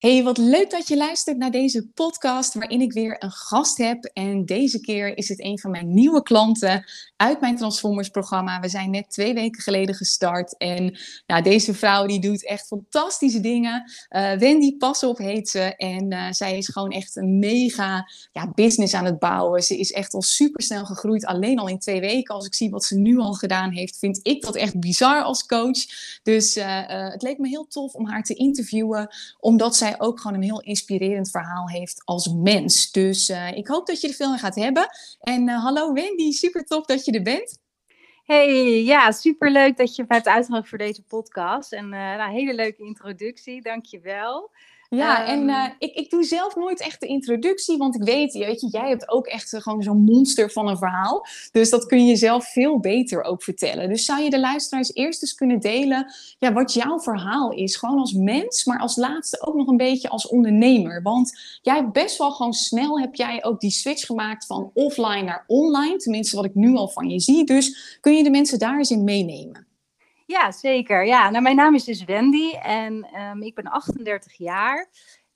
Hey, wat leuk dat je luistert naar deze podcast waarin ik weer een gast heb. En deze keer is het een van mijn nieuwe klanten uit mijn Transformers programma. We zijn net twee weken geleden gestart. En ja, deze vrouw die doet echt fantastische dingen. Uh, Wendy Pasop heet ze. En uh, zij is gewoon echt een mega ja, business aan het bouwen. Ze is echt al super snel gegroeid. Alleen al in twee weken. Als ik zie wat ze nu al gedaan heeft, vind ik dat echt bizar als coach. Dus uh, het leek me heel tof om haar te interviewen. Omdat zij ook gewoon een heel inspirerend verhaal heeft als mens. Dus uh, ik hoop dat je er veel aan gaat hebben. En uh, hallo Wendy, super tof dat je er bent. Hey, ja, super leuk dat je hebt uitgenodigd voor deze podcast. En uh, nou, hele leuke introductie, dankjewel. Ja, en uh, ik, ik doe zelf nooit echt de introductie, want ik weet, weet je, jij hebt ook echt gewoon zo'n monster van een verhaal. Dus dat kun je zelf veel beter ook vertellen. Dus zou je de luisteraars eerst eens kunnen delen ja, wat jouw verhaal is? Gewoon als mens, maar als laatste ook nog een beetje als ondernemer. Want jij hebt best wel gewoon snel, heb jij ook die switch gemaakt van offline naar online. Tenminste, wat ik nu al van je zie. Dus kun je de mensen daar eens in meenemen? Ja, zeker. Ja, nou, mijn naam is dus Wendy en um, ik ben 38 jaar.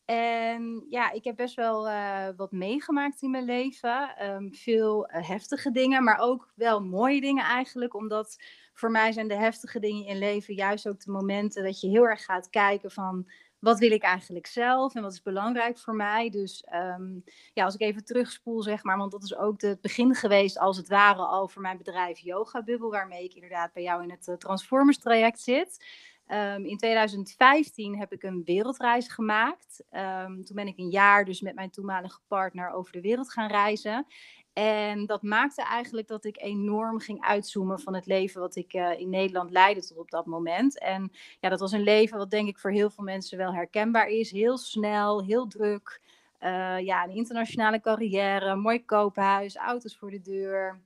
En ja, ik heb best wel uh, wat meegemaakt in mijn leven. Um, veel uh, heftige dingen, maar ook wel mooie dingen eigenlijk. Omdat voor mij zijn de heftige dingen in leven juist ook de momenten dat je heel erg gaat kijken van wat wil ik eigenlijk zelf en wat is belangrijk voor mij. Dus um, ja, als ik even terugspoel, zeg maar, want dat is ook het begin geweest, als het ware, al voor mijn bedrijf Yoga Bubble, waarmee ik inderdaad bij jou in het uh, Transformers traject zit. Um, in 2015 heb ik een wereldreis gemaakt. Um, toen ben ik een jaar dus met mijn toenmalige partner over de wereld gaan reizen. En dat maakte eigenlijk dat ik enorm ging uitzoomen van het leven wat ik uh, in Nederland leidde tot op dat moment. En ja, dat was een leven wat denk ik voor heel veel mensen wel herkenbaar is. Heel snel, heel druk. Uh, ja, een internationale carrière, mooi koophuis, auto's voor de deur.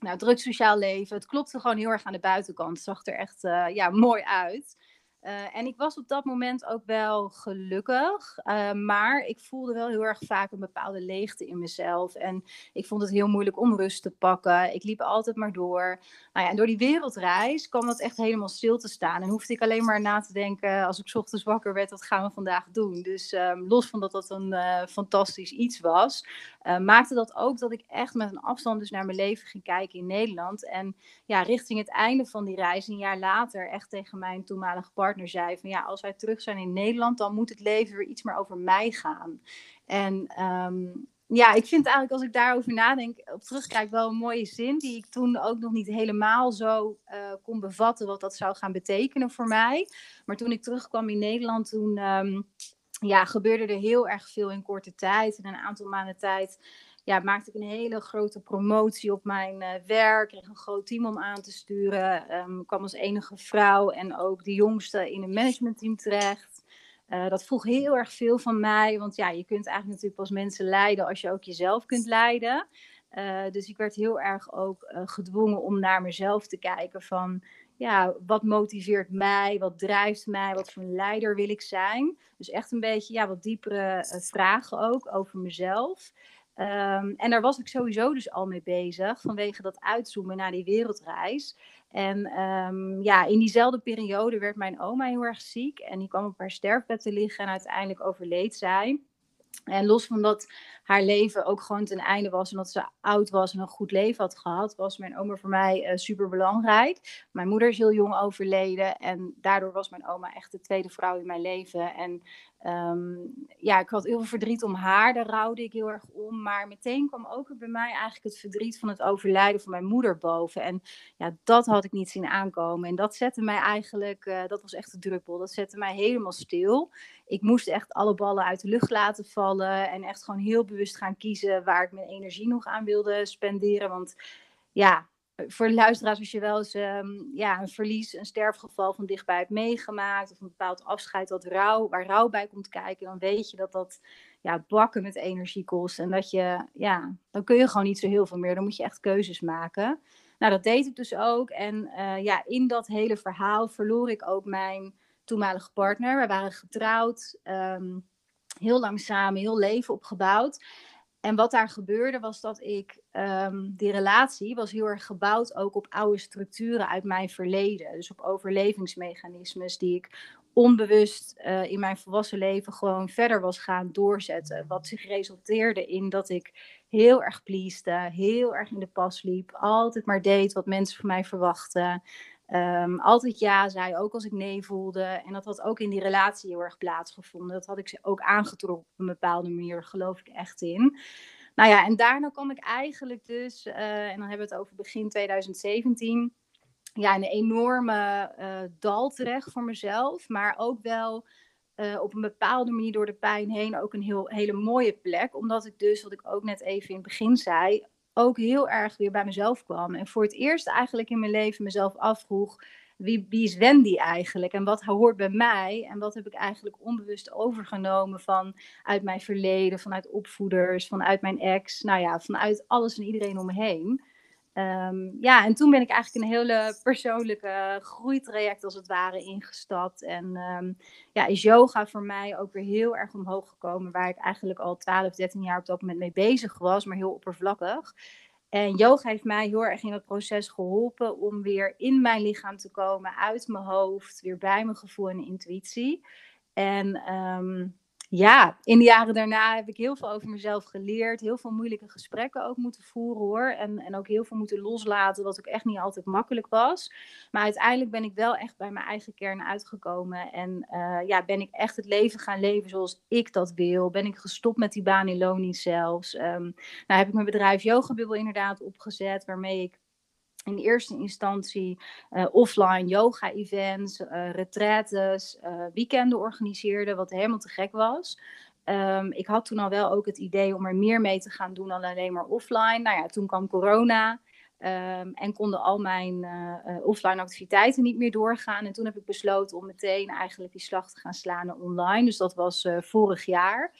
Nou, druk sociaal leven. Het klopte gewoon heel erg aan de buitenkant. Het zag er echt uh, ja, mooi uit. Uh, en ik was op dat moment ook wel gelukkig, uh, maar ik voelde wel heel erg vaak een bepaalde leegte in mezelf. En ik vond het heel moeilijk om rust te pakken. Ik liep altijd maar door. Nou ja, en door die wereldreis kwam dat echt helemaal stil te staan. En hoefde ik alleen maar na te denken als ik ochtends wakker werd, wat gaan we vandaag doen? Dus um, los van dat dat een uh, fantastisch iets was, maakte dat ook dat ik echt met een afstand dus naar mijn leven ging kijken in Nederland. En ja, richting het einde van die reis, een jaar later, echt tegen mijn toenmalige partner zei van ja, als wij terug zijn in Nederland, dan moet het leven weer iets meer over mij gaan. En um, ja, ik vind eigenlijk als ik daarover nadenk, op terugkijk, wel een mooie zin die ik toen ook nog niet helemaal zo uh, kon bevatten wat dat zou gaan betekenen voor mij. Maar toen ik terugkwam in Nederland, toen um, ja, gebeurde er heel erg veel in korte tijd. In een aantal maanden tijd ja, maakte ik een hele grote promotie op mijn uh, werk. Kreeg een groot team om aan te sturen. Um, kwam als enige vrouw en ook de jongste in een managementteam terecht. Uh, dat vroeg heel erg veel van mij. Want ja, je kunt eigenlijk natuurlijk pas mensen leiden als je ook jezelf kunt leiden. Uh, dus ik werd heel erg ook gedwongen om naar mezelf te kijken van ja, wat motiveert mij? Wat drijft mij? Wat voor een leider wil ik zijn? Dus echt een beetje ja, wat diepere uh, vragen ook over mezelf. Um, en daar was ik sowieso dus al mee bezig, vanwege dat uitzoomen naar die wereldreis. En um, ja, in diezelfde periode werd mijn oma heel erg ziek en die kwam op haar sterfbed te liggen en uiteindelijk overleed zij. En los van dat haar leven ook gewoon ten einde was en dat ze oud was en een goed leven had gehad, was mijn oma voor mij uh, super belangrijk. Mijn moeder is heel jong overleden en daardoor was mijn oma echt de tweede vrouw in mijn leven. En um, ja, ik had heel veel verdriet om haar, daar rouwde ik heel erg om. Maar meteen kwam ook bij mij eigenlijk het verdriet van het overlijden van mijn moeder boven. En ja, dat had ik niet zien aankomen. En dat zette mij eigenlijk, uh, dat was echt de druppel, dat zette mij helemaal stil. Ik moest echt alle ballen uit de lucht laten vallen en echt gewoon heel bewust gaan kiezen waar ik mijn energie nog aan wilde spenderen. Want ja, voor de luisteraars, als je wel eens um, ja, een verlies, een sterfgeval van dichtbij hebt meegemaakt, of een bepaald afscheid wat rouw, waar rouw bij komt kijken, dan weet je dat dat ja, bakken met energie kost. En dat je, ja, dan kun je gewoon niet zo heel veel meer. Dan moet je echt keuzes maken. Nou, dat deed ik dus ook. En uh, ja, in dat hele verhaal verloor ik ook mijn toenmalige partner. We waren getrouwd, um, heel lang samen, heel leven opgebouwd. En wat daar gebeurde was dat ik, um, die relatie was heel erg gebouwd ook op oude structuren uit mijn verleden. Dus op overlevingsmechanismes die ik onbewust uh, in mijn volwassen leven gewoon verder was gaan doorzetten. Wat zich resulteerde in dat ik heel erg pleasde, heel erg in de pas liep, altijd maar deed wat mensen van mij verwachten. Um, altijd ja zei, ook als ik nee voelde. En dat had ook in die relatie heel erg plaatsgevonden. Dat had ik ze ook aangetrokken op een bepaalde manier, geloof ik echt in. Nou ja, en daarna kwam ik eigenlijk dus, uh, en dan hebben we het over begin 2017, ja, een enorme uh, dal terecht voor mezelf. Maar ook wel uh, op een bepaalde manier door de pijn heen ook een heel, hele mooie plek. Omdat ik dus, wat ik ook net even in het begin zei, ook heel erg weer bij mezelf kwam. En voor het eerst eigenlijk in mijn leven mezelf afvroeg, wie, wie is Wendy eigenlijk? En wat hoort bij mij? En wat heb ik eigenlijk onbewust overgenomen van uit mijn verleden, vanuit opvoeders, vanuit mijn ex, nou ja, vanuit alles en iedereen om me heen. Ehm, ja, en toen ben ik eigenlijk een hele persoonlijke groeitraject als het ware ingestapt. En um, ja, is yoga voor mij ook weer heel erg omhoog gekomen, waar ik eigenlijk al 12, 13 jaar op dat moment mee bezig was, maar heel oppervlakkig. En yoga heeft mij heel erg in dat proces geholpen om weer in mijn lichaam te komen, uit mijn hoofd, weer bij mijn gevoel en intuïtie. En um, ja, in de jaren daarna heb ik heel veel over mezelf geleerd. Heel veel moeilijke gesprekken ook moeten voeren hoor. En, en ook heel veel moeten loslaten, wat ook echt niet altijd makkelijk was. Maar uiteindelijk ben ik wel echt bij mijn eigen kern uitgekomen. En uh, ja, ben ik echt het leven gaan leven zoals ik dat wil. Ben ik gestopt met die baan in zelfs. Um, nou heb ik mijn bedrijf Yoga Bubble inderdaad opgezet, waarmee ik in eerste instantie uh, offline yoga-events, uh, retretes, uh, weekenden organiseerde, wat helemaal te gek was. Um, ik had toen al wel ook het idee om er meer mee te gaan doen dan alleen maar offline. Nou ja, toen kwam corona um, en konden al mijn offline activiteiten niet meer doorgaan. En toen heb ik besloten om meteen eigenlijk die slag te gaan slaan online. Dus dat was vorig jaar.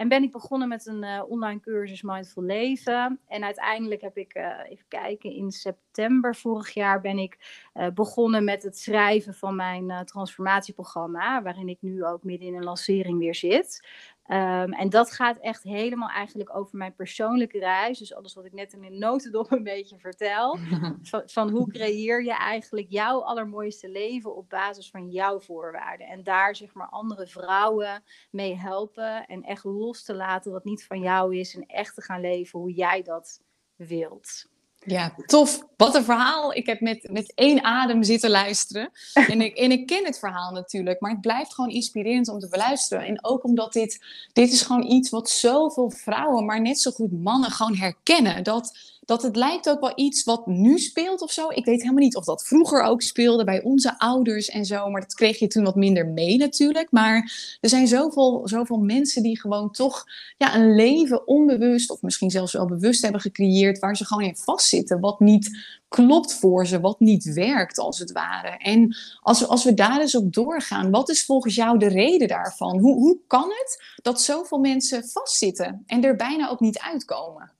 En ben ik begonnen met een uh, online cursus Mindful Leven. En uiteindelijk heb ik, uh, even kijken, in september vorig jaar ben ik uh, begonnen met het schrijven van mijn transformatieprogramma. Waarin ik nu ook midden in een lancering weer zit. Um, en dat gaat echt helemaal eigenlijk over mijn persoonlijke reis. Dus alles wat ik net in een notendop een beetje vertel. van, van, hoe creëer je eigenlijk jouw allermooiste leven op basis van jouw voorwaarden. En daar zeg maar andere vrouwen mee helpen. En echt los te laten wat niet van jou is. En echt te gaan leven hoe jij dat wilt. Ja, tof. Wat een verhaal. Ik heb met, met één adem zitten luisteren. En ik, en ik ken het verhaal natuurlijk, maar het blijft gewoon inspirerend om te beluisteren. En ook omdat dit, dit is gewoon iets wat zoveel vrouwen, maar net zo goed mannen gewoon herkennen. Dat dat het lijkt ook wel iets wat nu speelt of zo. Ik weet helemaal niet of dat vroeger ook speelde bij onze ouders en zo. Maar dat kreeg je toen wat minder mee natuurlijk. Maar er zijn zoveel, zoveel mensen die gewoon toch ja, een leven onbewust of misschien zelfs wel bewust hebben gecreëerd. Waar ze gewoon in vastzitten. Wat niet klopt voor ze, wat niet werkt als het ware. En als we, als we daar eens op doorgaan, wat is volgens jou de reden daarvan? Hoe, hoe kan het dat zoveel mensen vastzitten en er bijna ook niet uitkomen?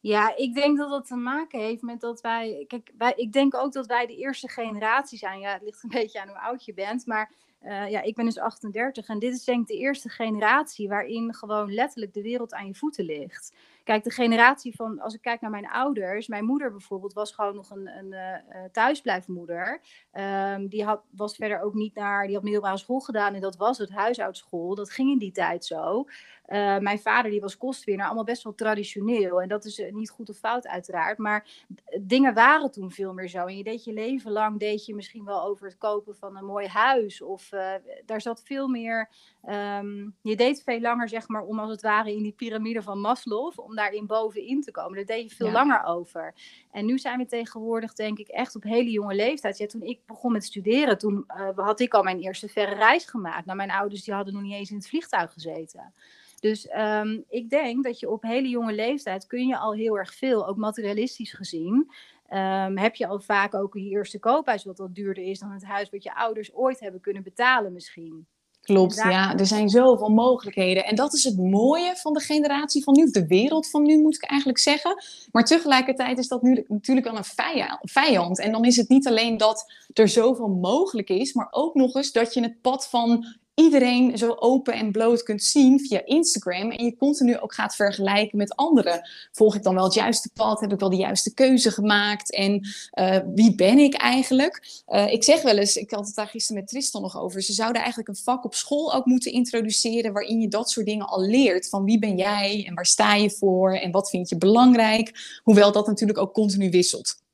Ja, ik denk dat dat te maken heeft met dat wij. Kijk, wij, ik denk ook dat wij de eerste generatie zijn. Ja, het ligt een beetje aan hoe oud je bent. Maar uh, ja, ik ben dus 38 en dit is denk ik de eerste generatie waarin gewoon letterlijk de wereld aan je voeten ligt. Kijk, de generatie van, als ik kijk naar mijn ouders, mijn moeder bijvoorbeeld was gewoon nog een, een uh, thuisblijfmoeder. Um, die had, was verder ook niet naar, die had middelbare school gedaan en dat was het huishoudschool. Dat ging in die tijd zo. Uh, mijn vader die was kostwinner, allemaal best wel traditioneel. En dat is niet goed of fout uiteraard, maar dingen waren toen veel meer zo. En je deed je leven lang, deed je misschien wel over het kopen van een mooi huis. Of uh, daar zat veel meer, um, je deed veel langer zeg maar om als het ware in die piramide van Maslow, om daarin bovenin te komen. Daar deed je veel ja. langer over. En nu zijn we tegenwoordig denk ik echt op hele jonge leeftijd. Ja, toen ik begon met studeren, toen uh, had ik al mijn eerste verre reis gemaakt. Nou, mijn ouders die hadden nog niet eens in het vliegtuig gezeten. Dus um, ik denk dat je op hele jonge leeftijd kun je al heel erg veel, ook materialistisch gezien. Um, heb je al vaak ook je eerste koophuis wat wat duurder is dan het huis wat je ouders ooit hebben kunnen betalen misschien. Klopt, ja. Er zijn zoveel mogelijkheden. En dat is het mooie van de generatie van nu, of de wereld van nu moet ik eigenlijk zeggen. Maar tegelijkertijd is dat nu natuurlijk wel een vijand. En dan is het niet alleen dat er zoveel mogelijk is, maar ook nog eens dat je het pad van iedereen zo open en bloot kunt zien via Instagram. En je continu ook gaat vergelijken met anderen. Volg ik dan wel het juiste pad? Heb ik wel de juiste keuze gemaakt? En uh, wie ben ik eigenlijk? Uh, ik zeg wel eens, ik had het daar gisteren met Tristan nog over. Ze zouden eigenlijk een vak op school ook moeten introduceren. waarin je dat soort dingen al leert. Van wie ben jij en waar sta je voor en wat vind je belangrijk? Hoewel dat natuurlijk ook continu wisselt.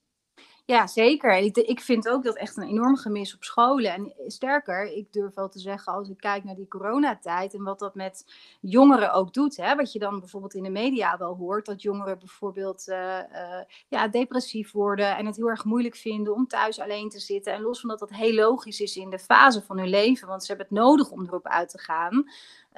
Ja, zeker. Ik, vind ook dat echt een enorm gemis op scholen. En sterker, ik durf wel te zeggen, als ik kijk naar die coronatijd en wat dat met jongeren ook doet. Hè, wat je dan bijvoorbeeld in de media wel hoort, dat jongeren bijvoorbeeld uh, uh, ja, depressief worden en het heel erg moeilijk vinden om thuis alleen te zitten. En los van dat dat heel logisch is in de fase van hun leven, want ze hebben het nodig om erop uit te gaan.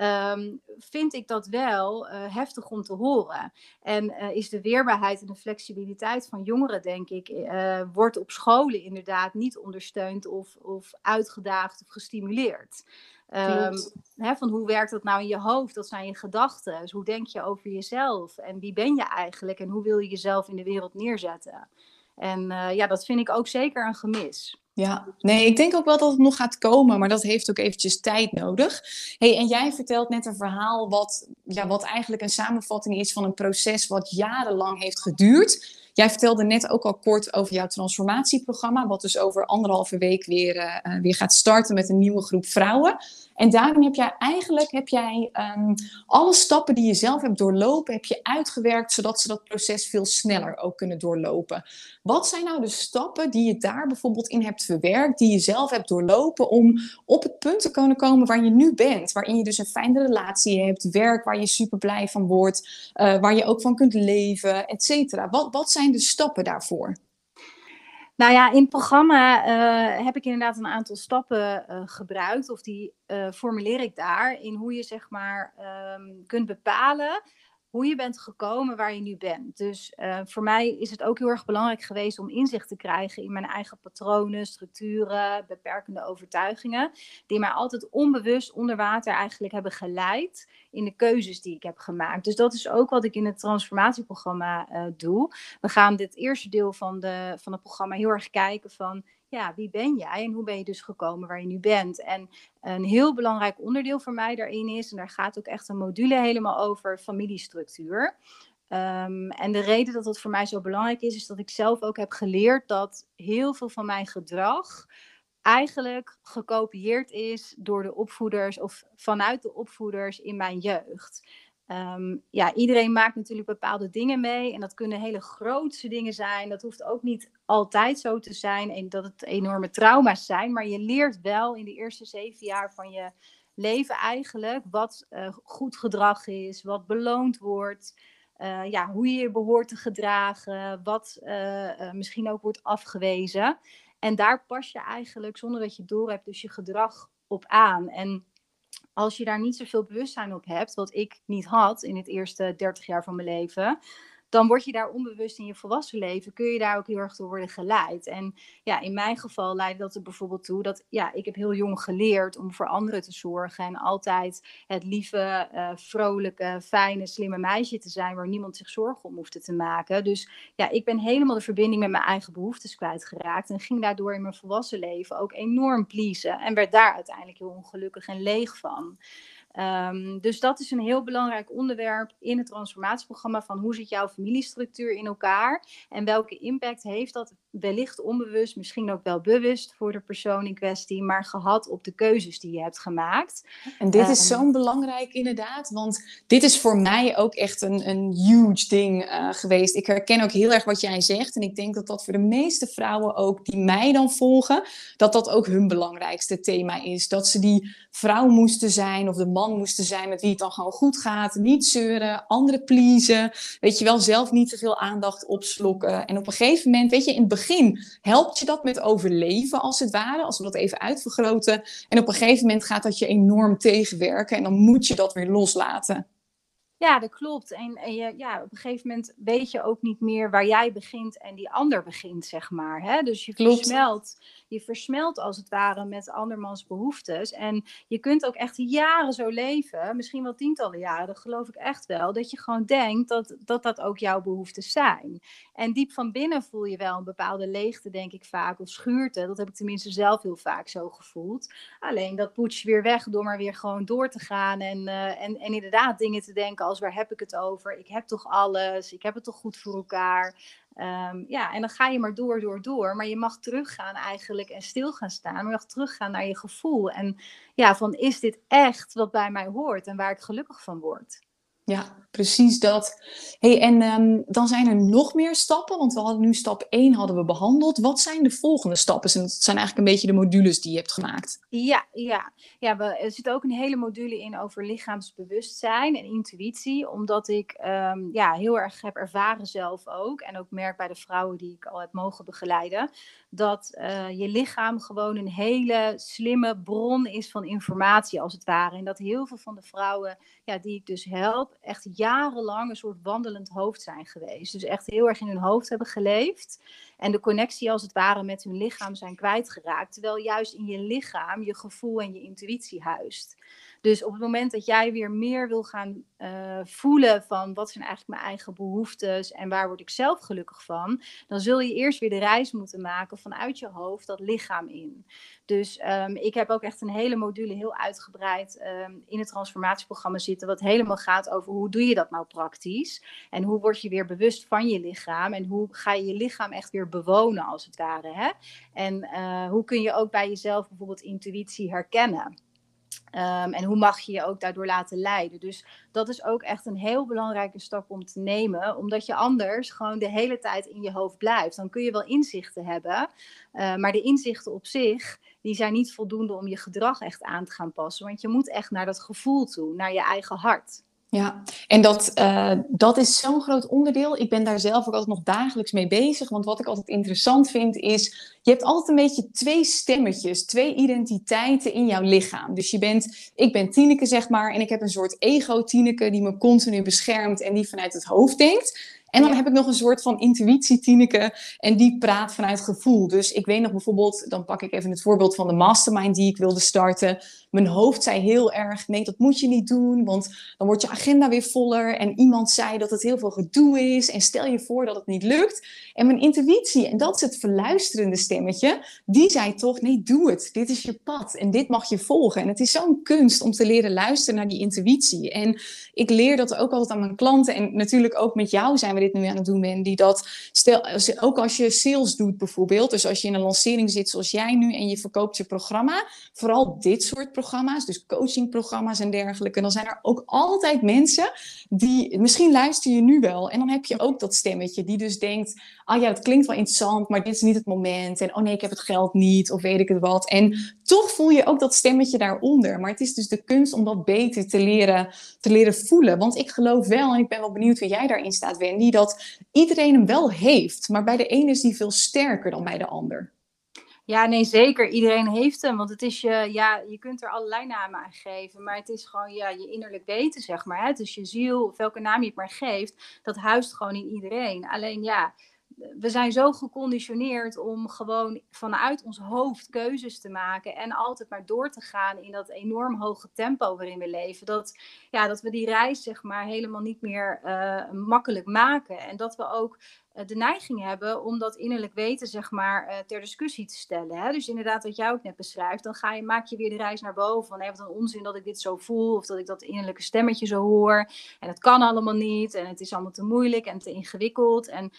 Um, vind ik dat wel uh, heftig om te horen. En uh, is de weerbaarheid en de flexibiliteit van jongeren, denk ik, uh, wordt op scholen inderdaad niet ondersteund of, of uitgedaagd of gestimuleerd. Um, hè, van hoe werkt dat nou in je hoofd? Dat zijn je gedachten. Dus hoe denk je over jezelf? En wie ben je eigenlijk? En hoe wil je jezelf in de wereld neerzetten? En ja, dat vind ik ook zeker een gemis. Ja, nee, ik denk ook wel dat het nog gaat komen, maar dat heeft ook eventjes tijd nodig. Hey, en jij vertelt net een verhaal wat, ja, wat eigenlijk een samenvatting is van een proces wat jarenlang heeft geduurd. Jij vertelde net ook al kort over jouw transformatieprogramma, wat dus over anderhalve week weer, uh, weer gaat starten met een nieuwe groep vrouwen. En daarin heb jij eigenlijk heb jij, um, alle stappen die je zelf hebt doorlopen, heb je uitgewerkt, zodat ze dat proces veel sneller ook kunnen doorlopen. Wat zijn nou de stappen die je daar bijvoorbeeld in hebt verwerkt, die je zelf hebt doorlopen om op het punt te kunnen komen waar je nu bent? Waarin je dus een fijne relatie hebt, werk waar je super blij van wordt, uh, waar je ook van kunt leven, et cetera. Wat, wat zijn de stappen daarvoor? Nou ja, in het programma uh, heb ik inderdaad een aantal stappen uh, gebruikt, of die uh, formuleer ik daar, in hoe je zeg maar um, kunt bepalen hoe je bent gekomen waar je nu bent. Dus uh, voor mij is het ook heel erg belangrijk geweest om inzicht te krijgen in mijn eigen patronen, structuren, beperkende overtuigingen, die mij altijd onbewust onder water eigenlijk hebben geleid in de keuzes die ik heb gemaakt. Dus dat is ook wat ik in het transformatieprogramma uh, doe. We gaan dit eerste deel van, de, van het programma heel erg kijken van ja, wie ben jij en hoe ben je dus gekomen waar je nu bent? En een heel belangrijk onderdeel voor mij daarin is, en daar gaat ook echt een module helemaal over, familiestructuur. Um, en de reden dat dat voor mij zo belangrijk is, is dat ik zelf ook heb geleerd dat heel veel van mijn gedrag eigenlijk gekopieerd is door de opvoeders of vanuit de opvoeders in mijn jeugd. Um, ja, iedereen maakt natuurlijk bepaalde dingen mee. En dat kunnen hele grootse dingen zijn. Dat hoeft ook niet altijd zo te zijn. En dat het enorme trauma's zijn. Maar je leert wel in de eerste zeven jaar van je leven eigenlijk wat uh, goed gedrag is, wat beloond wordt. Uh, ja, hoe je je behoort te gedragen, wat uh, misschien ook wordt afgewezen. En daar pas je eigenlijk, zonder dat je door hebt, dus je gedrag op aan. En als je daar niet zoveel bewustzijn op hebt, wat ik niet had in het eerste 30 jaar van mijn leven, dan word je daar onbewust in je volwassen leven, kun je daar ook heel erg door worden geleid. En ja, in mijn geval leidde dat er bijvoorbeeld toe dat ja, ik heb heel jong geleerd om voor anderen te zorgen en altijd het lieve, uh, vrolijke, fijne, slimme meisje te zijn waar niemand zich zorgen om hoefde te maken. Dus ja, ik ben helemaal de verbinding met mijn eigen behoeftes kwijtgeraakt en ging daardoor in mijn volwassen leven ook enorm pleasen en werd daar uiteindelijk heel ongelukkig en leeg van. Um, dus dat is een heel belangrijk onderwerp in het transformatieprogramma van hoe zit jouw familiestructuur in elkaar en welke impact heeft dat wellicht onbewust, misschien ook wel bewust voor de persoon in kwestie, maar gehad op de keuzes die je hebt gemaakt. En dit is um, zo'n belangrijk inderdaad, want dit is voor mij ook echt een, een huge ding uh, geweest. Ik herken ook heel erg wat jij zegt en ik denk dat dat voor de meeste vrouwen ook die mij dan volgen, dat dat ook hun belangrijkste thema is. Dat ze die vrouw moesten zijn of de man moesten zijn met wie het dan gewoon goed gaat. Niet zeuren, anderen pleasen. Weet je wel, zelf niet te veel aandacht opslokken. En op een gegeven moment, weet je, in het begin helpt je dat met overleven als het ware. Als we dat even uitvergroten. En op een gegeven moment gaat dat je enorm tegenwerken. En dan moet je dat weer loslaten. Ja, dat klopt. En, en je, ja, op een gegeven moment weet je ook niet meer waar jij begint en die ander begint, zeg maar. Hè? Dus je versmelt, je versmelt als het ware met andermans behoeftes. En je kunt ook echt jaren zo leven, misschien wel tientallen jaren, dat geloof ik echt wel, dat je gewoon denkt dat dat, dat ook jouw behoeftes zijn. En diep van binnen voel je wel een bepaalde leegte, denk ik vaak, of schuurte. Dat heb ik tenminste zelf heel vaak zo gevoeld. Alleen dat poets je weer weg door maar weer gewoon door te gaan en, uh, en, en inderdaad dingen te denken als waar heb ik het over? Ik heb toch alles? Ik heb het toch goed voor elkaar? Um, ja, en dan ga je maar door, door, door. Maar je mag teruggaan eigenlijk en stil gaan staan. Maar je mag teruggaan naar je gevoel. En ja, van is dit echt wat bij mij hoort en waar ik gelukkig van word? Ja, precies dat. Hey, en um, dan zijn er nog meer stappen, want we hadden nu stap 1 hadden we behandeld. Wat zijn de volgende stappen? En zijn eigenlijk een beetje de modules die je hebt gemaakt. Ja, ja. ja we, er zit ook een hele module in over lichaamsbewustzijn en intuïtie, omdat ik um, ja, heel erg heb ervaren zelf ook, en ook merk bij de vrouwen die ik al heb mogen begeleiden, dat uh, je lichaam gewoon een hele slimme bron is van informatie, als het ware. En dat heel veel van de vrouwen ja, die ik dus help, echt jarenlang een soort wandelend hoofd zijn geweest. Dus echt heel erg in hun hoofd hebben geleefd. En de connectie als het ware met hun lichaam zijn kwijtgeraakt. Terwijl juist in je lichaam je gevoel en je intuïtie huist. Dus op het moment dat jij weer meer wil gaan uh, voelen van wat zijn eigenlijk mijn eigen behoeftes en waar word ik zelf gelukkig van, dan zul je eerst weer de reis moeten maken vanuit je hoofd dat lichaam in. Dus um, ik heb ook echt een hele module heel uitgebreid um, in het transformatieprogramma zitten, wat helemaal gaat over hoe doe je dat nou praktisch en hoe word je weer bewust van je lichaam en hoe ga je je lichaam echt weer bewonen als het ware. Hè? En uh, hoe kun je ook bij jezelf bijvoorbeeld intuïtie herkennen. Um, en hoe mag je je ook daardoor laten leiden? Dus dat is ook echt een heel belangrijke stap om te nemen, omdat je anders gewoon de hele tijd in je hoofd blijft. Dan kun je wel inzichten hebben, uh, maar de inzichten op zich, die zijn niet voldoende om je gedrag echt aan te gaan passen. Want je moet echt naar dat gevoel toe, naar je eigen hart. Ja, en dat, uh, dat is zo'n groot onderdeel. Ik ben daar zelf ook altijd nog dagelijks mee bezig. Want wat ik altijd interessant vind is, je hebt altijd een beetje twee stemmetjes, twee identiteiten in jouw lichaam. Dus je bent, ik ben Tineke zeg maar, en ik heb een soort ego-Tineke die me continu beschermt en die vanuit het hoofd denkt. En dan heb ik nog een soort van intuïtie, Tineke, en die praat vanuit gevoel. Dus ik weet nog bijvoorbeeld, dan pak ik even het voorbeeld van de mastermind die ik wilde starten. Mijn hoofd zei heel erg, nee, dat moet je niet doen, want dan wordt je agenda weer voller. En iemand zei dat het heel veel gedoe is en stel je voor dat het niet lukt. En mijn intuïtie, en dat is het verluisterende stemmetje, die zei toch, nee, doe het. Dit is je pad en dit mag je volgen. En het is zo'n kunst om te leren luisteren naar die intuïtie. En ik leer dat ook altijd aan mijn klanten en natuurlijk ook met jou zijn we dit nu aan het doen bent, die dat, stel, ook als je sales doet bijvoorbeeld, dus als je in een lancering zit zoals jij nu en je verkoopt je programma, vooral dit soort programma's, dus coachingprogramma's en dergelijke, dan zijn er ook altijd mensen die, misschien luister je nu wel, en dan heb je ook dat stemmetje die dus denkt, ah ja, dat klinkt wel interessant, maar dit is niet het moment, en oh nee, ik heb het geld niet, of weet ik het wat, en toch voel je ook dat stemmetje daaronder, maar het is dus de kunst om dat beter te leren, te leren voelen, want ik geloof wel, en ik ben wel benieuwd hoe jij daarin staat, Wendy, dat iedereen hem wel heeft, maar bij de ene is die veel sterker dan bij de ander. Ja, nee, zeker. Iedereen heeft hem. Want het is je, ja, je kunt er allerlei namen aan geven. Maar het is gewoon ja, je innerlijk weten, zeg maar. Hè? Is je ziel, of welke naam je het maar geeft. Dat huist gewoon in iedereen. Alleen ja, we zijn zo geconditioneerd om gewoon vanuit ons hoofd keuzes te maken en altijd maar door te gaan in dat enorm hoge tempo waarin we leven. Dat, ja, dat we die reis zeg maar helemaal niet meer uh, makkelijk maken. En dat we ook uh, de neiging hebben om dat innerlijk weten zeg maar uh, ter discussie te stellen. Hè? Dus inderdaad wat jij ook net beschrijft, dan ga je, maak je weer de reis naar boven. Van hey, wat een onzin dat ik dit zo voel of dat ik dat innerlijke stemmetje zo hoor. En het kan allemaal niet en het is allemaal te moeilijk en te ingewikkeld. En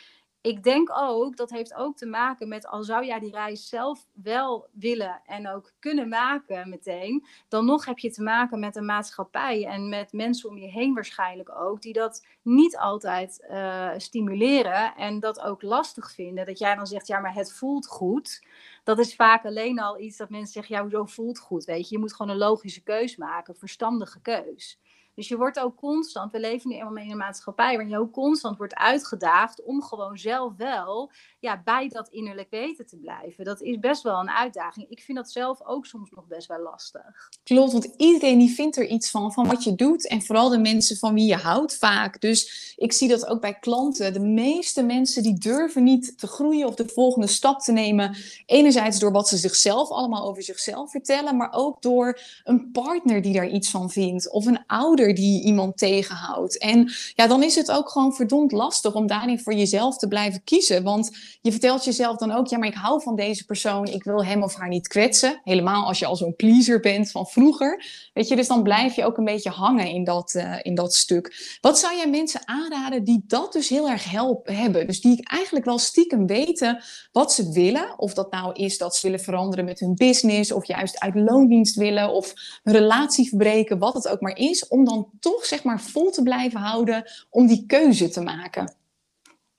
ik denk ook, dat heeft ook te maken met, al zou jij die reis zelf wel willen en ook kunnen maken meteen, dan nog heb je te maken met een maatschappij en met mensen om je heen waarschijnlijk ook, die dat niet altijd uh, stimuleren en dat ook lastig vinden. Dat jij dan zegt, ja, maar het voelt goed. Dat is vaak alleen al iets dat mensen zeggen, ja, hoezo voelt goed, weet je. Je moet gewoon een logische keus maken, een verstandige keus. Dus je wordt ook constant, we leven nu eenmaal in een maatschappij waarin je ook constant wordt uitgedaagd om gewoon zelf wel ja, bij dat innerlijk weten te blijven. Dat is best wel een uitdaging. Ik vind dat zelf ook soms nog best wel lastig. Klopt, want iedereen die vindt er iets van, van wat je doet. En vooral de mensen van wie je houdt vaak. Dus ik zie dat ook bij klanten. De meeste mensen die durven niet te groeien of de volgende stap te nemen. Enerzijds door wat ze zichzelf allemaal over zichzelf vertellen. Maar ook door een partner die daar iets van vindt. Of een ouder die iemand tegenhoudt. En ja, dan is het ook gewoon verdomd lastig om daarin voor jezelf te blijven kiezen. Want je vertelt jezelf dan ook, ja, maar ik hou van deze persoon, ik wil hem of haar niet kwetsen. Helemaal als je al zo'n pleaser bent van vroeger. Weet je, dus dan blijf je ook een beetje hangen in dat, uh, in dat stuk. Wat zou jij mensen aanraden die dat dus heel erg help, hebben? Dus die eigenlijk wel stiekem weten wat ze willen. Of dat nou is dat ze willen veranderen met hun business, of juist uit loondienst willen, of een relatie verbreken, wat het ook maar is. Om dan toch zeg maar vol te blijven houden om die keuze te maken.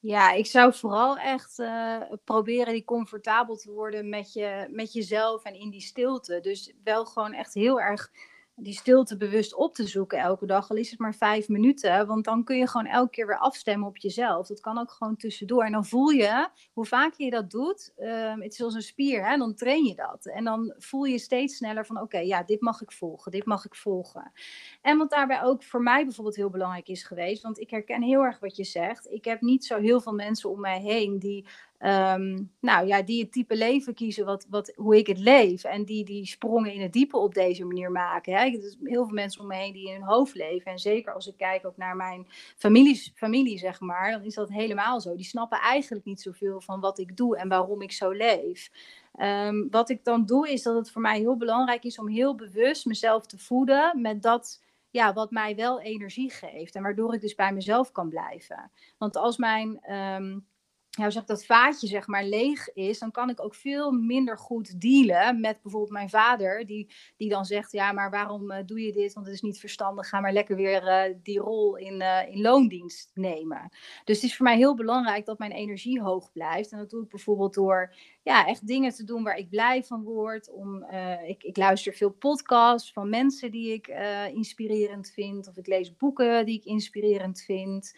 Ja, ik zou vooral echt uh, proberen die comfortabel te worden met, je, met jezelf en in die stilte. Dus wel gewoon echt heel erg die stilte bewust op te zoeken elke dag, al is het maar vijf minuten. Want dan kun je gewoon elke keer weer afstemmen op jezelf. Dat kan ook gewoon tussendoor. En dan voel je, hoe vaker je dat doet, um, het is als een spier, hè? dan train je dat. En dan voel je steeds sneller van, oké, ja, dit mag ik volgen, dit mag ik volgen. En wat daarbij ook voor mij bijvoorbeeld heel belangrijk is geweest, want ik herken heel erg wat je zegt. Ik heb niet zo heel veel mensen om mij heen die Ehm, nou ja, die het type leven kiezen wat, wat, hoe ik het leef. En die die sprongen in het diepe op deze manier maken. Hè. Er zijn heel veel mensen om me heen die in hun hoofd leven. En zeker als ik kijk ook naar mijn familie, familie, zeg maar, dan is dat helemaal zo. Die snappen eigenlijk niet zoveel van wat ik doe en waarom ik zo leef. Ehm, wat ik dan doe, is dat het voor mij heel belangrijk is om heel bewust mezelf te voeden met dat ja, wat mij wel energie geeft. En waardoor ik dus bij mezelf kan blijven. Want als mijn. Ehm, ja, zeg dat vaatje zeg maar leeg is, dan kan ik ook veel minder goed dealen met bijvoorbeeld mijn vader, die, die dan zegt, ja, maar waarom uh, doe je dit? Want het is niet verstandig, ga maar lekker weer uh, die rol in, uh, in loondienst nemen. Dus het is voor mij heel belangrijk dat mijn energie hoog blijft. En dat doe ik bijvoorbeeld door ja, echt dingen te doen waar ik blij van word. Om, ik, ik luister veel podcasts van mensen die ik inspirerend vind, of ik lees boeken die ik inspirerend vind.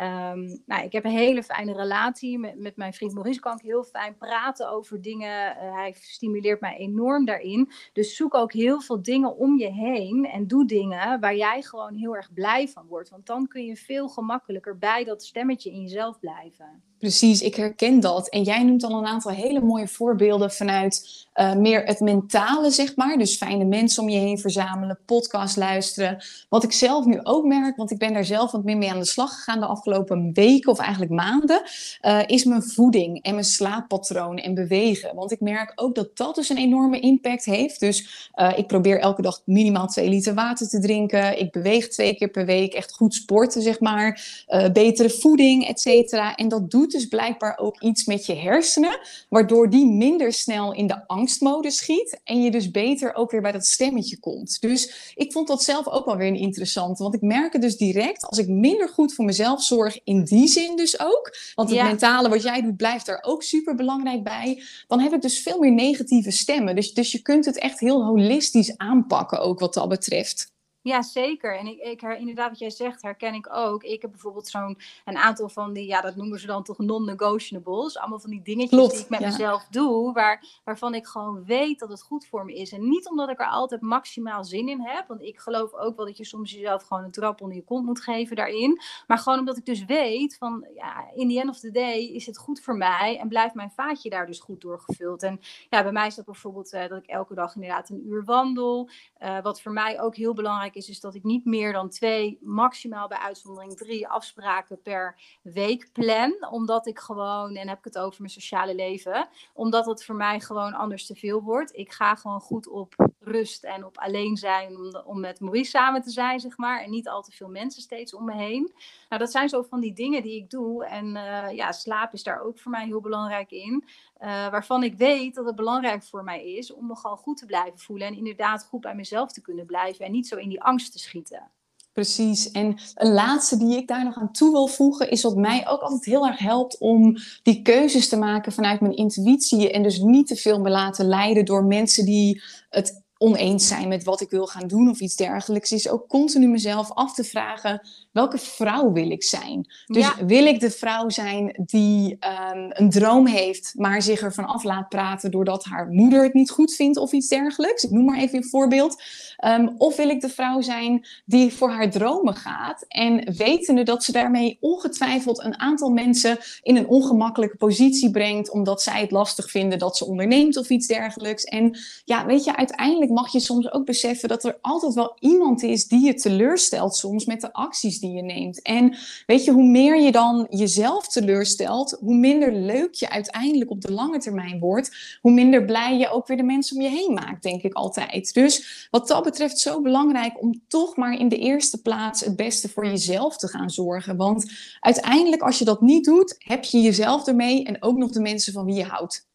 Um, nou, ik heb een hele fijne relatie met, met mijn vriend Maurice. Kan ik heel fijn praten over dingen. Uh, hij stimuleert mij enorm daarin. Dus zoek ook heel veel dingen om je heen. En doe dingen waar jij gewoon heel erg blij van wordt. Want dan kun je veel gemakkelijker bij dat stemmetje in jezelf blijven. Precies, ik herken dat. En jij noemt al een aantal hele mooie voorbeelden vanuit uh, meer het mentale, zeg maar. Dus fijne mensen om je heen verzamelen, podcast luisteren. Wat ik zelf nu ook merk, want ik ben daar zelf wat meer mee aan de slag gegaan de afgelopen weken of eigenlijk maanden, uh, is mijn voeding en mijn slaappatroon en bewegen. Want ik merk ook dat dat dus een enorme impact heeft. Dus uh, ik probeer elke dag minimaal twee liter water te drinken. Ik beweeg twee keer per week, echt goed sporten, zeg maar. betere voeding, et cetera. En dat doet dus blijkbaar ook iets met je hersenen, waardoor die minder snel in de angstmodus schiet en je dus beter ook weer bij dat stemmetje komt. Dus ik vond dat zelf ook wel weer een interessante, want ik merk dus direct als ik minder goed voor mezelf zorg, in die zin dus ook, want het mentale wat jij doet blijft daar ook super belangrijk bij, dan heb ik dus veel meer negatieve stemmen. Dus, dus je kunt het echt heel holistisch aanpakken ook wat dat betreft. Ja, zeker. En ik, ik inderdaad, wat jij zegt, herken ik ook. Ik heb bijvoorbeeld zo'n een aantal van die, ja, dat noemen ze dan toch non-negotiables. Allemaal van die dingetjes die ik met mezelf doe, waar, waarvan ik gewoon weet dat het goed voor me is. En niet omdat ik er altijd maximaal zin in heb, want ik geloof ook wel dat je soms jezelf gewoon een trap onder je kont moet geven daarin. Maar gewoon omdat ik dus weet van, ja, in the end of the day is het goed voor mij en blijft mijn vaatje daar dus goed doorgevuld. En ja, bij mij is dat bijvoorbeeld uh, dat ik elke dag inderdaad een uur wandel. Uh, wat voor mij ook heel belangrijk is, dat ik niet meer dan twee, maximaal bij uitzondering drie afspraken per week plan. Omdat ik gewoon, en heb ik het over mijn sociale leven, omdat het voor mij gewoon anders te veel wordt. Ik ga gewoon goed op rust en op alleen zijn om, om met Maurice samen te zijn, zeg maar. En niet al te veel mensen steeds om me heen. Nou, dat zijn zo van die dingen die ik doe. En uh, ja, slaap is daar ook voor mij heel belangrijk in. Uh, waarvan ik weet dat het belangrijk voor mij is om me gewoon goed te blijven voelen. En inderdaad goed bij mezelf te kunnen blijven. En niet zo in die angst te schieten. Precies. En een laatste die ik daar nog aan toe wil voegen, is wat mij ook altijd heel erg helpt om die keuzes te maken vanuit mijn intuïtie. En dus niet te veel me laten leiden door mensen die het oneens zijn met wat ik wil gaan doen of iets dergelijks, is ook continu mezelf af te vragen: welke vrouw wil ik zijn? Dus wil ik de vrouw zijn die ehm, een droom heeft, maar zich ervan af laat praten doordat haar moeder het niet goed vindt of iets dergelijks? Ik noem maar even een voorbeeld. Ehm, of wil ik de vrouw zijn die voor haar dromen gaat en wetende dat ze daarmee ongetwijfeld een aantal mensen in een ongemakkelijke positie brengt, omdat zij het lastig vinden dat ze onderneemt of iets dergelijks. En ja, weet je, uiteindelijk mag je soms ook beseffen dat er altijd wel iemand is die je teleurstelt soms met de acties die je neemt. En weet je, hoe meer je dan jezelf teleurstelt, hoe minder leuk je uiteindelijk op de lange termijn wordt, hoe minder blij je ook weer de mensen om je heen maakt, denk ik altijd. Dus wat dat betreft zo belangrijk om toch maar in de eerste plaats het beste voor jezelf te gaan zorgen. Want uiteindelijk, als je dat niet doet, heb je jezelf ermee en ook nog de mensen van wie je houdt.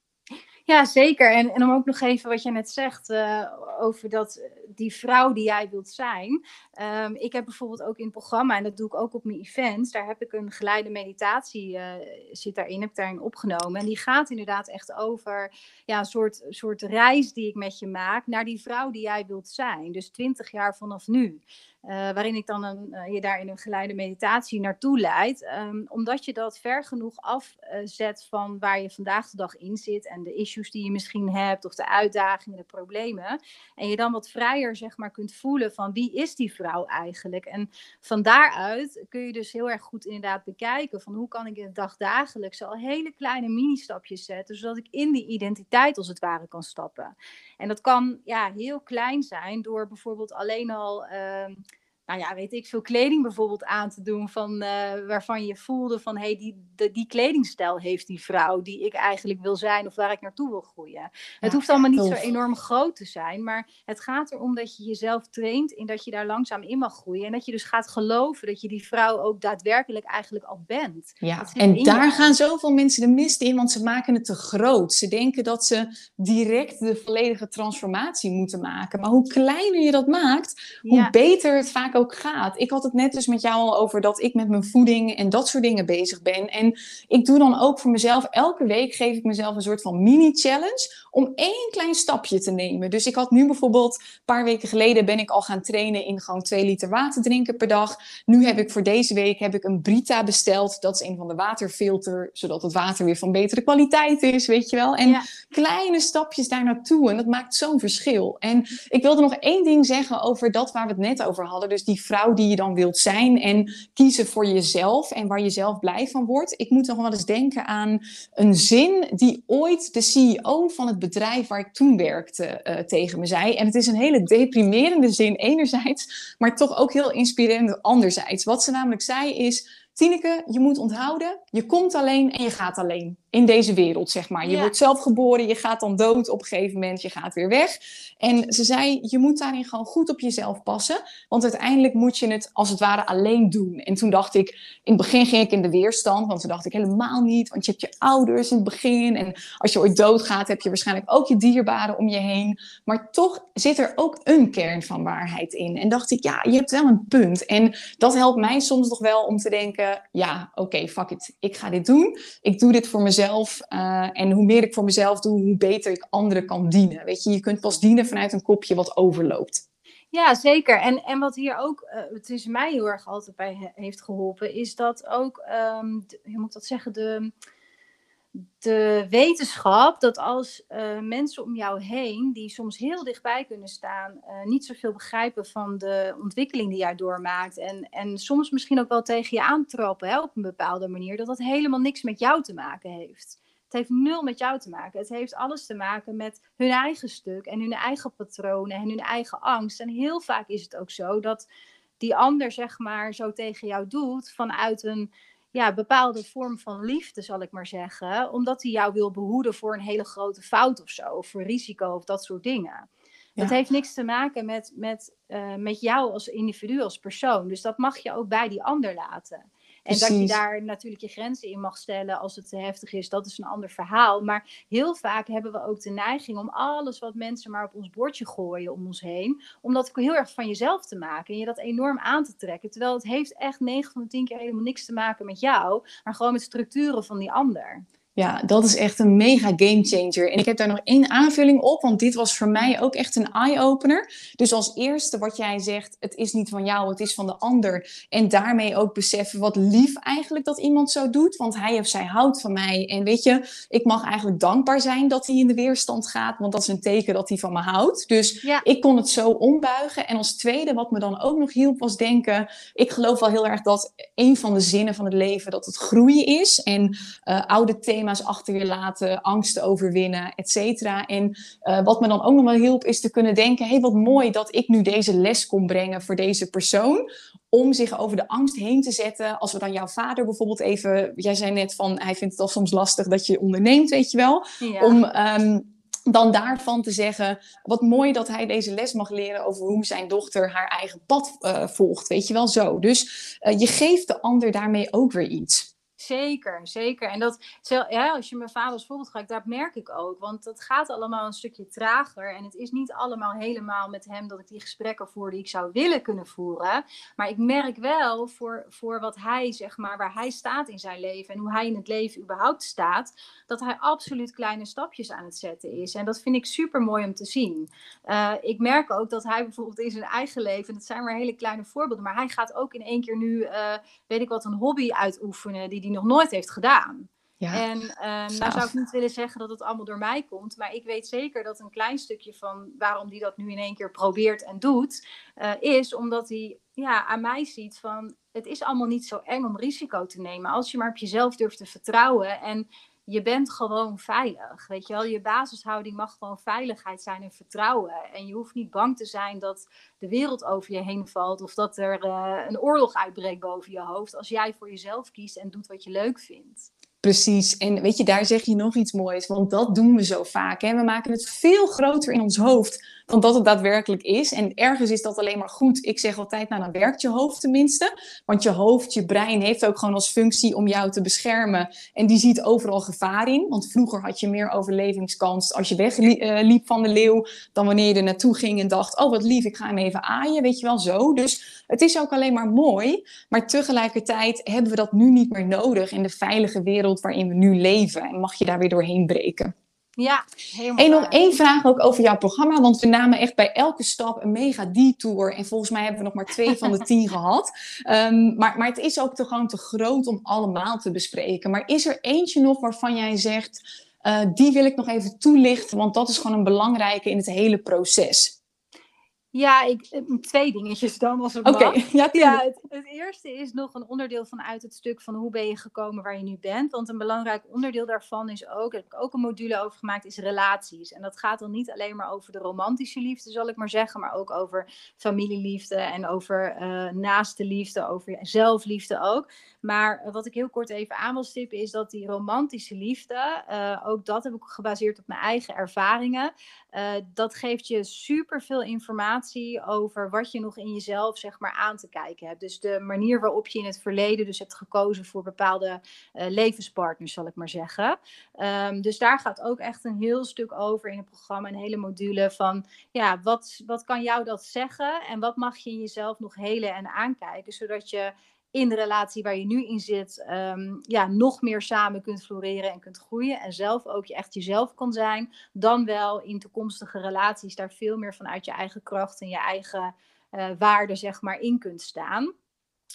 Ja, zeker. En, en om ook nog even wat je net zegt uh, over dat, die vrouw die jij wilt zijn. Um, ik heb bijvoorbeeld ook in het programma, en dat doe ik ook op mijn events, daar heb ik een geleide meditatie, uh, zit daarin, heb ik daarin opgenomen. En die gaat inderdaad echt over ja, een soort, soort reis die ik met je maak naar die vrouw die jij wilt zijn. Dus twintig jaar vanaf nu. Uh, waarin ik dan een, uh, je daar in een geleide meditatie naartoe leid. Um, omdat je dat ver genoeg afzet van waar je vandaag de dag in zit en de issues die je misschien hebt, of de uitdagingen, de problemen. En je dan wat vrijer zeg maar kunt voelen van wie is die vrouw eigenlijk. En van daaruit kun je dus heel erg goed inderdaad bekijken van hoe kan ik in de dag dagelijks al hele kleine mini-stapjes zetten, zodat ik in die identiteit als het ware kan stappen. En dat kan ja, heel klein zijn door bijvoorbeeld alleen al. Uh, nou ja, weet ik, veel kleding bijvoorbeeld aan te doen van, uh, waarvan je voelde van hé, hey, die, de, die kledingstijl heeft die vrouw die ik eigenlijk wil zijn of waar ik naartoe wil groeien. het hoeft allemaal niet zo enorm groot te zijn, maar het gaat erom dat je jezelf traint in dat je daar langzaam in mag groeien en dat je dus gaat geloven dat je die vrouw ook daadwerkelijk eigenlijk al bent. Ja, en daar gaan zoveel mensen de mist in, want ze maken het te groot. Ze denken dat ze direct de volledige transformatie moeten maken. Maar hoe kleiner je dat maakt, hoe beter het vaak ook gaat. Ik had het net dus met jou al over dat ik met mijn voeding en dat soort dingen bezig ben. En ik doe dan ook voor mezelf, elke week geef ik mezelf een soort van mini-challenge om één klein stapje te nemen. Dus ik had nu bijvoorbeeld, een paar weken geleden ben ik al gaan trainen in gewoon twee liter water drinken per dag. Nu heb ik voor deze week heb ik een Brita besteld. Dat is een van de waterfilter, zodat het water weer van betere kwaliteit is, weet je wel. En kleine stapjes daar naartoe en dat maakt zo'n verschil. En ik wilde nog één ding zeggen over dat waar we het net over hadden. Dus die vrouw die je dan wilt zijn en kiezen voor jezelf en waar je zelf blij van wordt. Ik moet nog wel eens denken aan een zin die ooit de CEO van het bedrijf waar ik toen werkte uh, tegen me zei. En het is een hele deprimerende zin enerzijds, maar toch ook heel inspirerend anderzijds. Wat ze namelijk zei is, Tineke, je moet onthouden, je komt alleen en je gaat alleen in deze wereld, zeg maar. Je wordt zelf geboren, je gaat dan dood op een gegeven moment, je gaat weer weg. En ze zei, je moet daarin gewoon goed op jezelf passen, want uiteindelijk moet je het als het ware alleen doen. En toen dacht ik, in het begin ging ik in de weerstand, want toen dacht ik helemaal niet, want je hebt je ouders in het begin en als je ooit doodgaat, heb je waarschijnlijk ook je dierbaren om je heen. Maar toch zit er ook een kern van waarheid in. En dacht ik, ja, je hebt wel een punt. En dat helpt mij soms nog wel om te denken, ja, oké, fuck it, ik ga dit doen. Ik doe dit voor mezelf uh, en hoe meer ik voor mezelf doe, hoe beter ik anderen kan dienen. Weet je, je kunt pas dienen vanuit een kopje wat overloopt. Ja, zeker. En, en wat hier ook, uh, het is mij heel erg altijd bij heeft geholpen, is dat ook, um, hoe moet ik dat zeggen, de, de wetenschap dat als uh, mensen om jou heen, die soms heel dichtbij kunnen staan, uh, niet zoveel begrijpen van de ontwikkeling die jij doormaakt. En, en soms misschien ook wel tegen je aantrappen hè, op een bepaalde manier, dat dat helemaal niks met jou te maken heeft. Het heeft nul met jou te maken. Het heeft alles te maken met hun eigen stuk en hun eigen patronen en hun eigen angst. En heel vaak is het ook zo dat die ander, zeg maar, zo tegen jou doet vanuit een ja, bepaalde vorm van liefde, zal ik maar zeggen. Omdat hij jou wil behoeden voor een hele grote fout of zo. Of voor risico of dat soort dingen. Dat heeft niks te maken met, met, uh, met jou als individu, als persoon. Dus dat mag je ook bij die ander laten. En dat je daar natuurlijk je grenzen in mag stellen als het te heftig is, dat is een ander verhaal. Maar heel vaak hebben we ook de neiging om alles wat mensen maar op ons bordje gooien om ons heen, om dat heel erg van jezelf te maken en je dat enorm aan te trekken. Terwijl het heeft echt 9 van de 10 keer helemaal niks te maken met jou, maar gewoon met structuren van die ander. Ja, dat is echt een mega game changer. En ik heb daar nog één aanvulling op, want dit was voor mij ook echt een eye-opener. Dus als eerste wat jij zegt, het is niet van jou, het is van de ander. En daarmee ook beseffen wat lief eigenlijk dat iemand zo doet, want hij of zij houdt van mij. En weet je, ik mag eigenlijk dankbaar zijn dat hij in de weerstand gaat, want dat is een teken dat hij van me houdt. Dus ik kon het zo ombuigen. En als tweede, wat me dan ook nog hielp, was denken, ik geloof wel heel erg dat een van de zinnen van het leven, dat het groeien is. En uh, oude thema's thema's achter je laten, angsten overwinnen, et cetera. En uh, wat me dan ook nog wel hielp, is te kunnen denken: hé, hey, wat mooi dat ik nu deze les kon brengen voor deze persoon. Om zich over de angst heen te zetten. Als we dan jouw vader bijvoorbeeld even. Jij zei net van hij vindt het al soms lastig dat je onderneemt, weet je wel. Ja. Om. Um, dan daarvan te zeggen, wat mooi dat hij deze les mag leren over hoe zijn dochter haar eigen pad uh, volgt, weet je wel zo. Dus uh, je geeft de ander daarmee ook weer iets. Zeker, zeker. En dat, als je mijn vader als voorbeeld gebruikt, dat merk ik ook. Want dat gaat allemaal een stukje trager. En het is niet allemaal helemaal met hem dat ik die gesprekken voer die ik zou willen kunnen voeren. Maar ik merk wel voor, voor wat hij, zeg maar, waar hij staat in zijn leven en hoe hij in het leven überhaupt staat, dat hij absoluut kleine stapjes aan het zetten is. En dat vind ik super mooi om te zien. Uh, ik merk ook dat hij bijvoorbeeld in zijn eigen leven, dat zijn maar hele kleine voorbeelden, maar hij gaat ook in één keer nu, uh, weet ik wat, een hobby uitoefenen die hij nog nooit heeft gedaan. Ja. En um, nou zou ik niet willen zeggen dat het allemaal door mij komt, maar ik weet zeker dat een klein stukje van waarom hij dat nu in één keer probeert en doet, uh, is omdat hij ja, aan mij ziet van het is allemaal niet zo eng om risico te nemen als je maar op jezelf durft te vertrouwen en je bent gewoon veilig. Weet je wel, je basishouding mag gewoon veiligheid zijn en vertrouwen. En je hoeft niet bang te zijn dat de wereld over je heen valt of dat er uh, een oorlog uitbreekt boven je hoofd. Als jij voor jezelf kiest en doet wat je leuk vindt. Precies. En weet je, daar zeg je nog iets moois. Want dat doen we zo vaak. Hè? We maken het veel groter in ons hoofd dan dat het daadwerkelijk is. En ergens is dat alleen maar goed. Ik zeg altijd, nou dan werkt je hoofd tenminste. Want je hoofd, je brein heeft ook gewoon als functie om jou te beschermen. En die ziet overal gevaar in. Want vroeger had je meer overlevingskans als je wegliep eh, van de leeuw... dan wanneer je er naartoe ging en dacht, oh wat lief, ik ga hem even aaien. Weet je wel, zo. Dus het is ook alleen maar mooi. Maar tegelijkertijd hebben we dat nu niet meer nodig in de veilige wereld waarin we nu leven. En mag je daar weer doorheen breken. Ja, helemaal. En nog één vraag ook over jouw programma, want we namen echt bij elke stap een mega detour. En volgens mij hebben we nog maar twee van de tien gehad. Um, maar, maar het is ook te, gewoon te groot om allemaal te bespreken. Maar is er eentje nog waarvan jij zegt, uh, die wil ik nog even toelichten, want dat is gewoon een belangrijke in het hele proces? Ja, ik, eh, twee dingetjes dan als het Oké, ja, ja het, het, eerste is nog een onderdeel vanuit het stuk van hoe ben je gekomen waar je nu bent. Want een belangrijk onderdeel daarvan is ook, heb ik ook een module over gemaakt, is relaties. En dat gaat dan niet alleen maar over de romantische liefde, zal ik maar zeggen, maar ook over familieliefde en over uh, naaste liefde, over zelfliefde ook. Maar wat ik heel kort even aan wil stippen is dat die romantische liefde, uh, ook dat heb ik gebaseerd op mijn eigen ervaringen, uh, dat geeft je super veel informatie over wat je nog in jezelf zeg maar aan te kijken hebt. Dus de manier waarop je in het verleden dus hebt gekozen voor bepaalde uh, levenspartners, zal ik maar zeggen. Um, dus daar gaat ook echt een heel stuk over in het programma, een hele module van ja, wat, wat kan jou dat zeggen en wat mag je in jezelf nog helen en aankijken, zodat je in de relatie waar je nu in zit, um, ja, nog meer samen kunt floreren en kunt groeien. En zelf ook je echt jezelf kan zijn. Dan wel in toekomstige relaties daar veel meer vanuit je eigen kracht en je eigen uh, waarde, zeg maar, in kunt staan.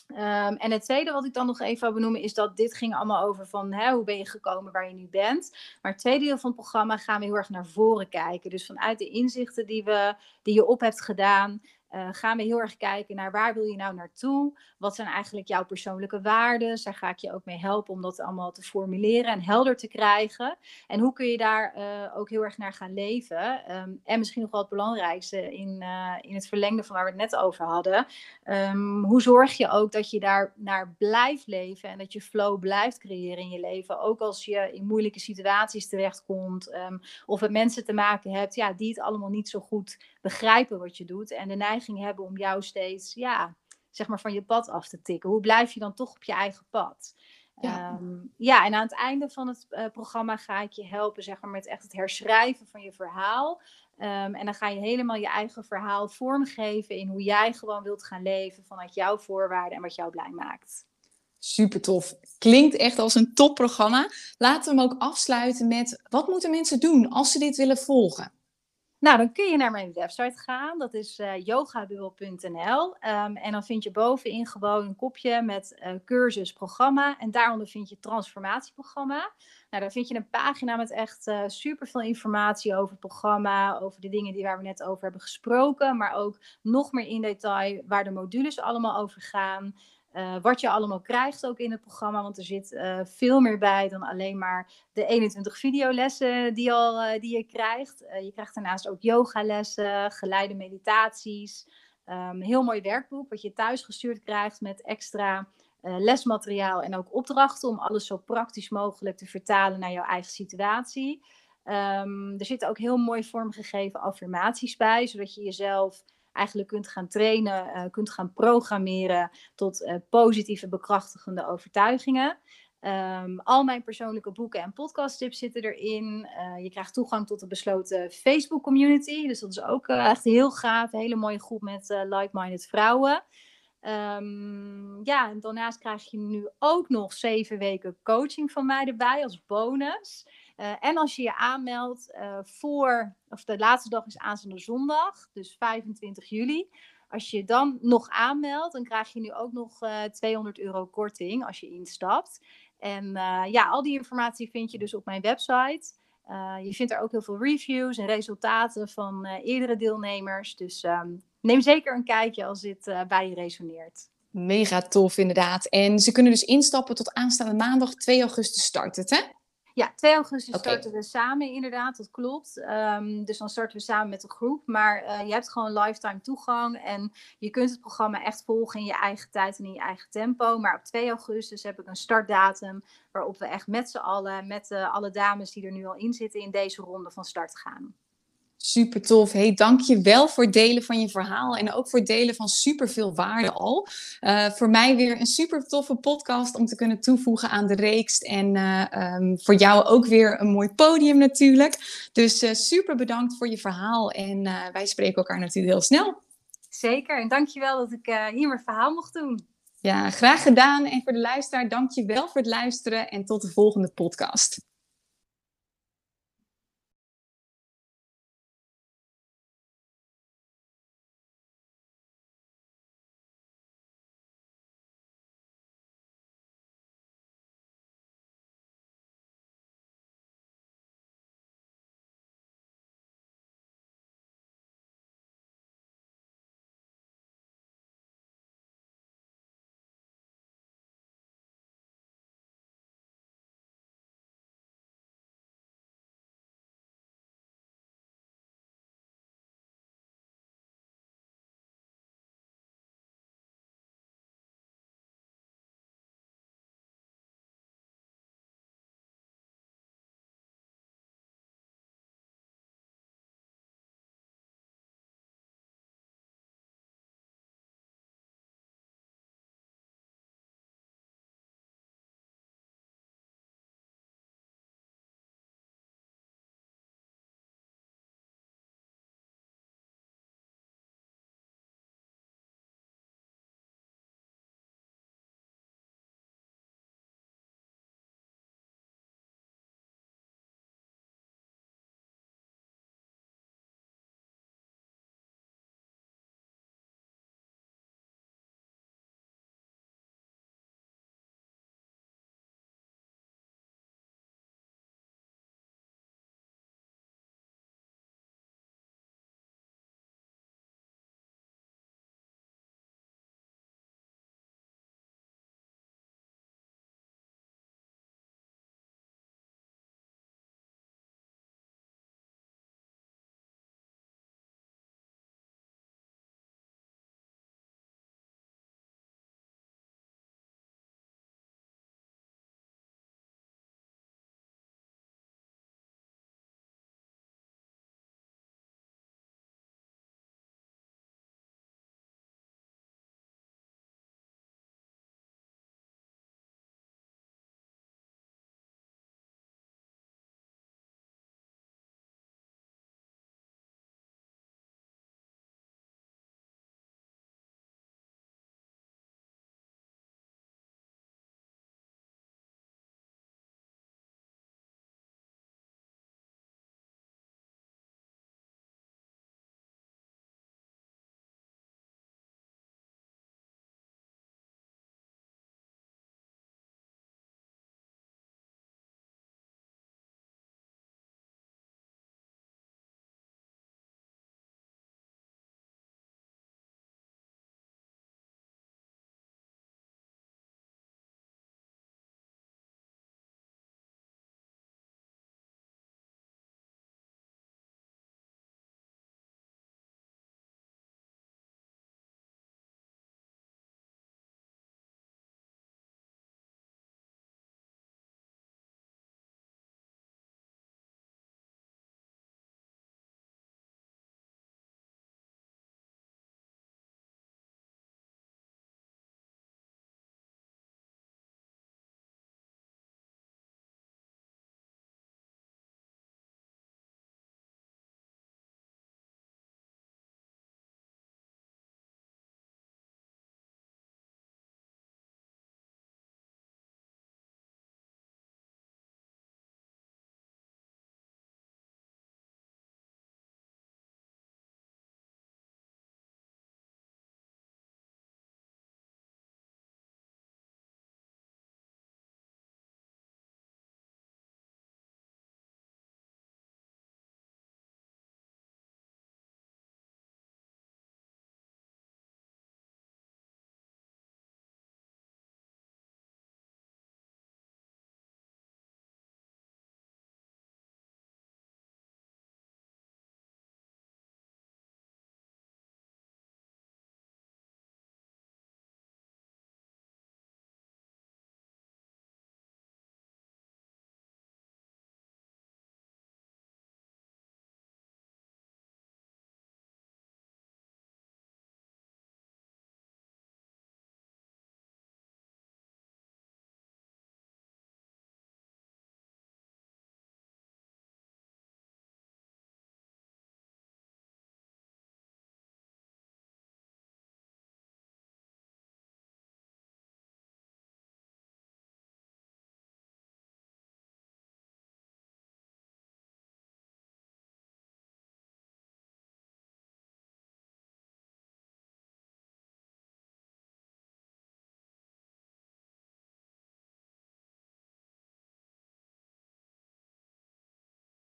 Um, en het tweede wat ik dan nog even wil benoemen is dat dit ging allemaal over van hè, hoe ben je gekomen waar je nu bent. Maar het tweede deel van het programma gaan we heel erg naar voren kijken. Dus vanuit de inzichten die, we, die je op hebt gedaan, uh, gaan we heel erg kijken naar waar wil je nou naartoe? Wat zijn eigenlijk jouw persoonlijke waarden? Daar ga ik je ook mee helpen om dat allemaal te formuleren en helder te krijgen. En hoe kun je daar uh, ook heel erg naar gaan leven? Um, en misschien nog wel het belangrijkste in, uh, in het verlengde van waar we het net over hadden. Um, hoe zorg je ook dat je daar naar blijft leven en dat je flow blijft creëren in je leven? Ook als je in moeilijke situaties terechtkomt um, of met mensen te maken hebt ja, die het allemaal niet zo goed begrijpen wat je doet en de neiging hebben om jou steeds, ja, zeg maar van je pad af te tikken. Hoe blijf je dan toch op je eigen pad? Ja. Um, ja, en aan het einde van het uh, programma ga ik je helpen, zeg maar, met echt het herschrijven van je verhaal. Um, en dan ga je helemaal je eigen verhaal vormgeven in hoe jij gewoon wilt gaan leven vanuit jouw voorwaarden en wat jou blij maakt. Super tof. Klinkt echt als een topprogramma. Laten we hem ook afsluiten met wat moeten mensen doen als ze dit willen volgen? Nou, dan kun je naar mijn website gaan. Dat is uh, en dan vind je bovenin gewoon een kopje met uh, cursus programma. En daaronder vind je transformatieprogramma. Nou, daar vind je een pagina met echt uh, super veel informatie over het programma. Over de dingen die waar we net over hebben gesproken. Maar ook nog meer in detail waar de modules allemaal over gaan. Uh, wat je allemaal krijgt ook in het programma. Want er zit uh, veel meer bij dan alleen maar de 21 videolessen die, al, uh, die je krijgt. je krijgt daarnaast ook yogalessen, geleide meditaties. Um, heel mooi werkboek wat je thuis gestuurd krijgt met extra lesmateriaal en ook opdrachten om alles zo praktisch mogelijk te vertalen naar jouw eigen situatie. Um, er zitten ook heel mooi vormgegeven affirmaties bij, zodat je jezelf eigenlijk kunt gaan trainen, uh, kunt gaan programmeren tot uh, positieve bekrachtigende overtuigingen. Um, al mijn persoonlijke boeken en podcasttips zitten erin. Uh, je krijgt toegang tot de besloten Facebook community. Dus dat is ook echt heel gaaf. Een hele mooie groep met like-minded vrouwen. Um, ja, en daarnaast krijg je nu ook nog zeven weken coaching van mij erbij als bonus. Uh, en als je je aanmeldt uh, voor, of de laatste dag is aanstaande zondag, dus 25 juli. Als je dan nog aanmeldt, dan krijg je nu ook nog uh, eh, 200 euro korting als je instapt. En ja, al die informatie vind je dus op mijn website. je vindt er ook heel veel reviews en resultaten van eerdere deelnemers. Dus um, neem zeker een kijkje als dit bij je resoneert. Mega tof, inderdaad. En ze kunnen dus instappen tot aanstaande maandag 2 augustus start het, hè? Ja, 2 augustus starten we samen inderdaad, dat klopt. Um, dus dan starten we samen met de groep. Maar uh, je hebt gewoon lifetime toegang en je kunt het programma echt volgen in je eigen tijd en in je eigen tempo. Maar op 2 augustus heb ik een startdatum waarop we echt met z'n allen, met uh, alle dames die er nu al in zitten, in deze ronde van start gaan. Super tof. Hey, dank je wel voor het delen van je verhaal en ook voor het delen van super veel waarde al. Uh, voor mij weer een super toffe podcast om te kunnen toevoegen aan de reeks. En uh, um, voor jou ook weer een mooi podium natuurlijk. Dus uh, super bedankt voor je verhaal en wij spreken elkaar natuurlijk heel snel. Zeker, en dank je wel dat ik hier mijn verhaal mocht doen. Ja, graag gedaan. En voor de luisteraar, dank je wel voor het luisteren en tot de volgende podcast.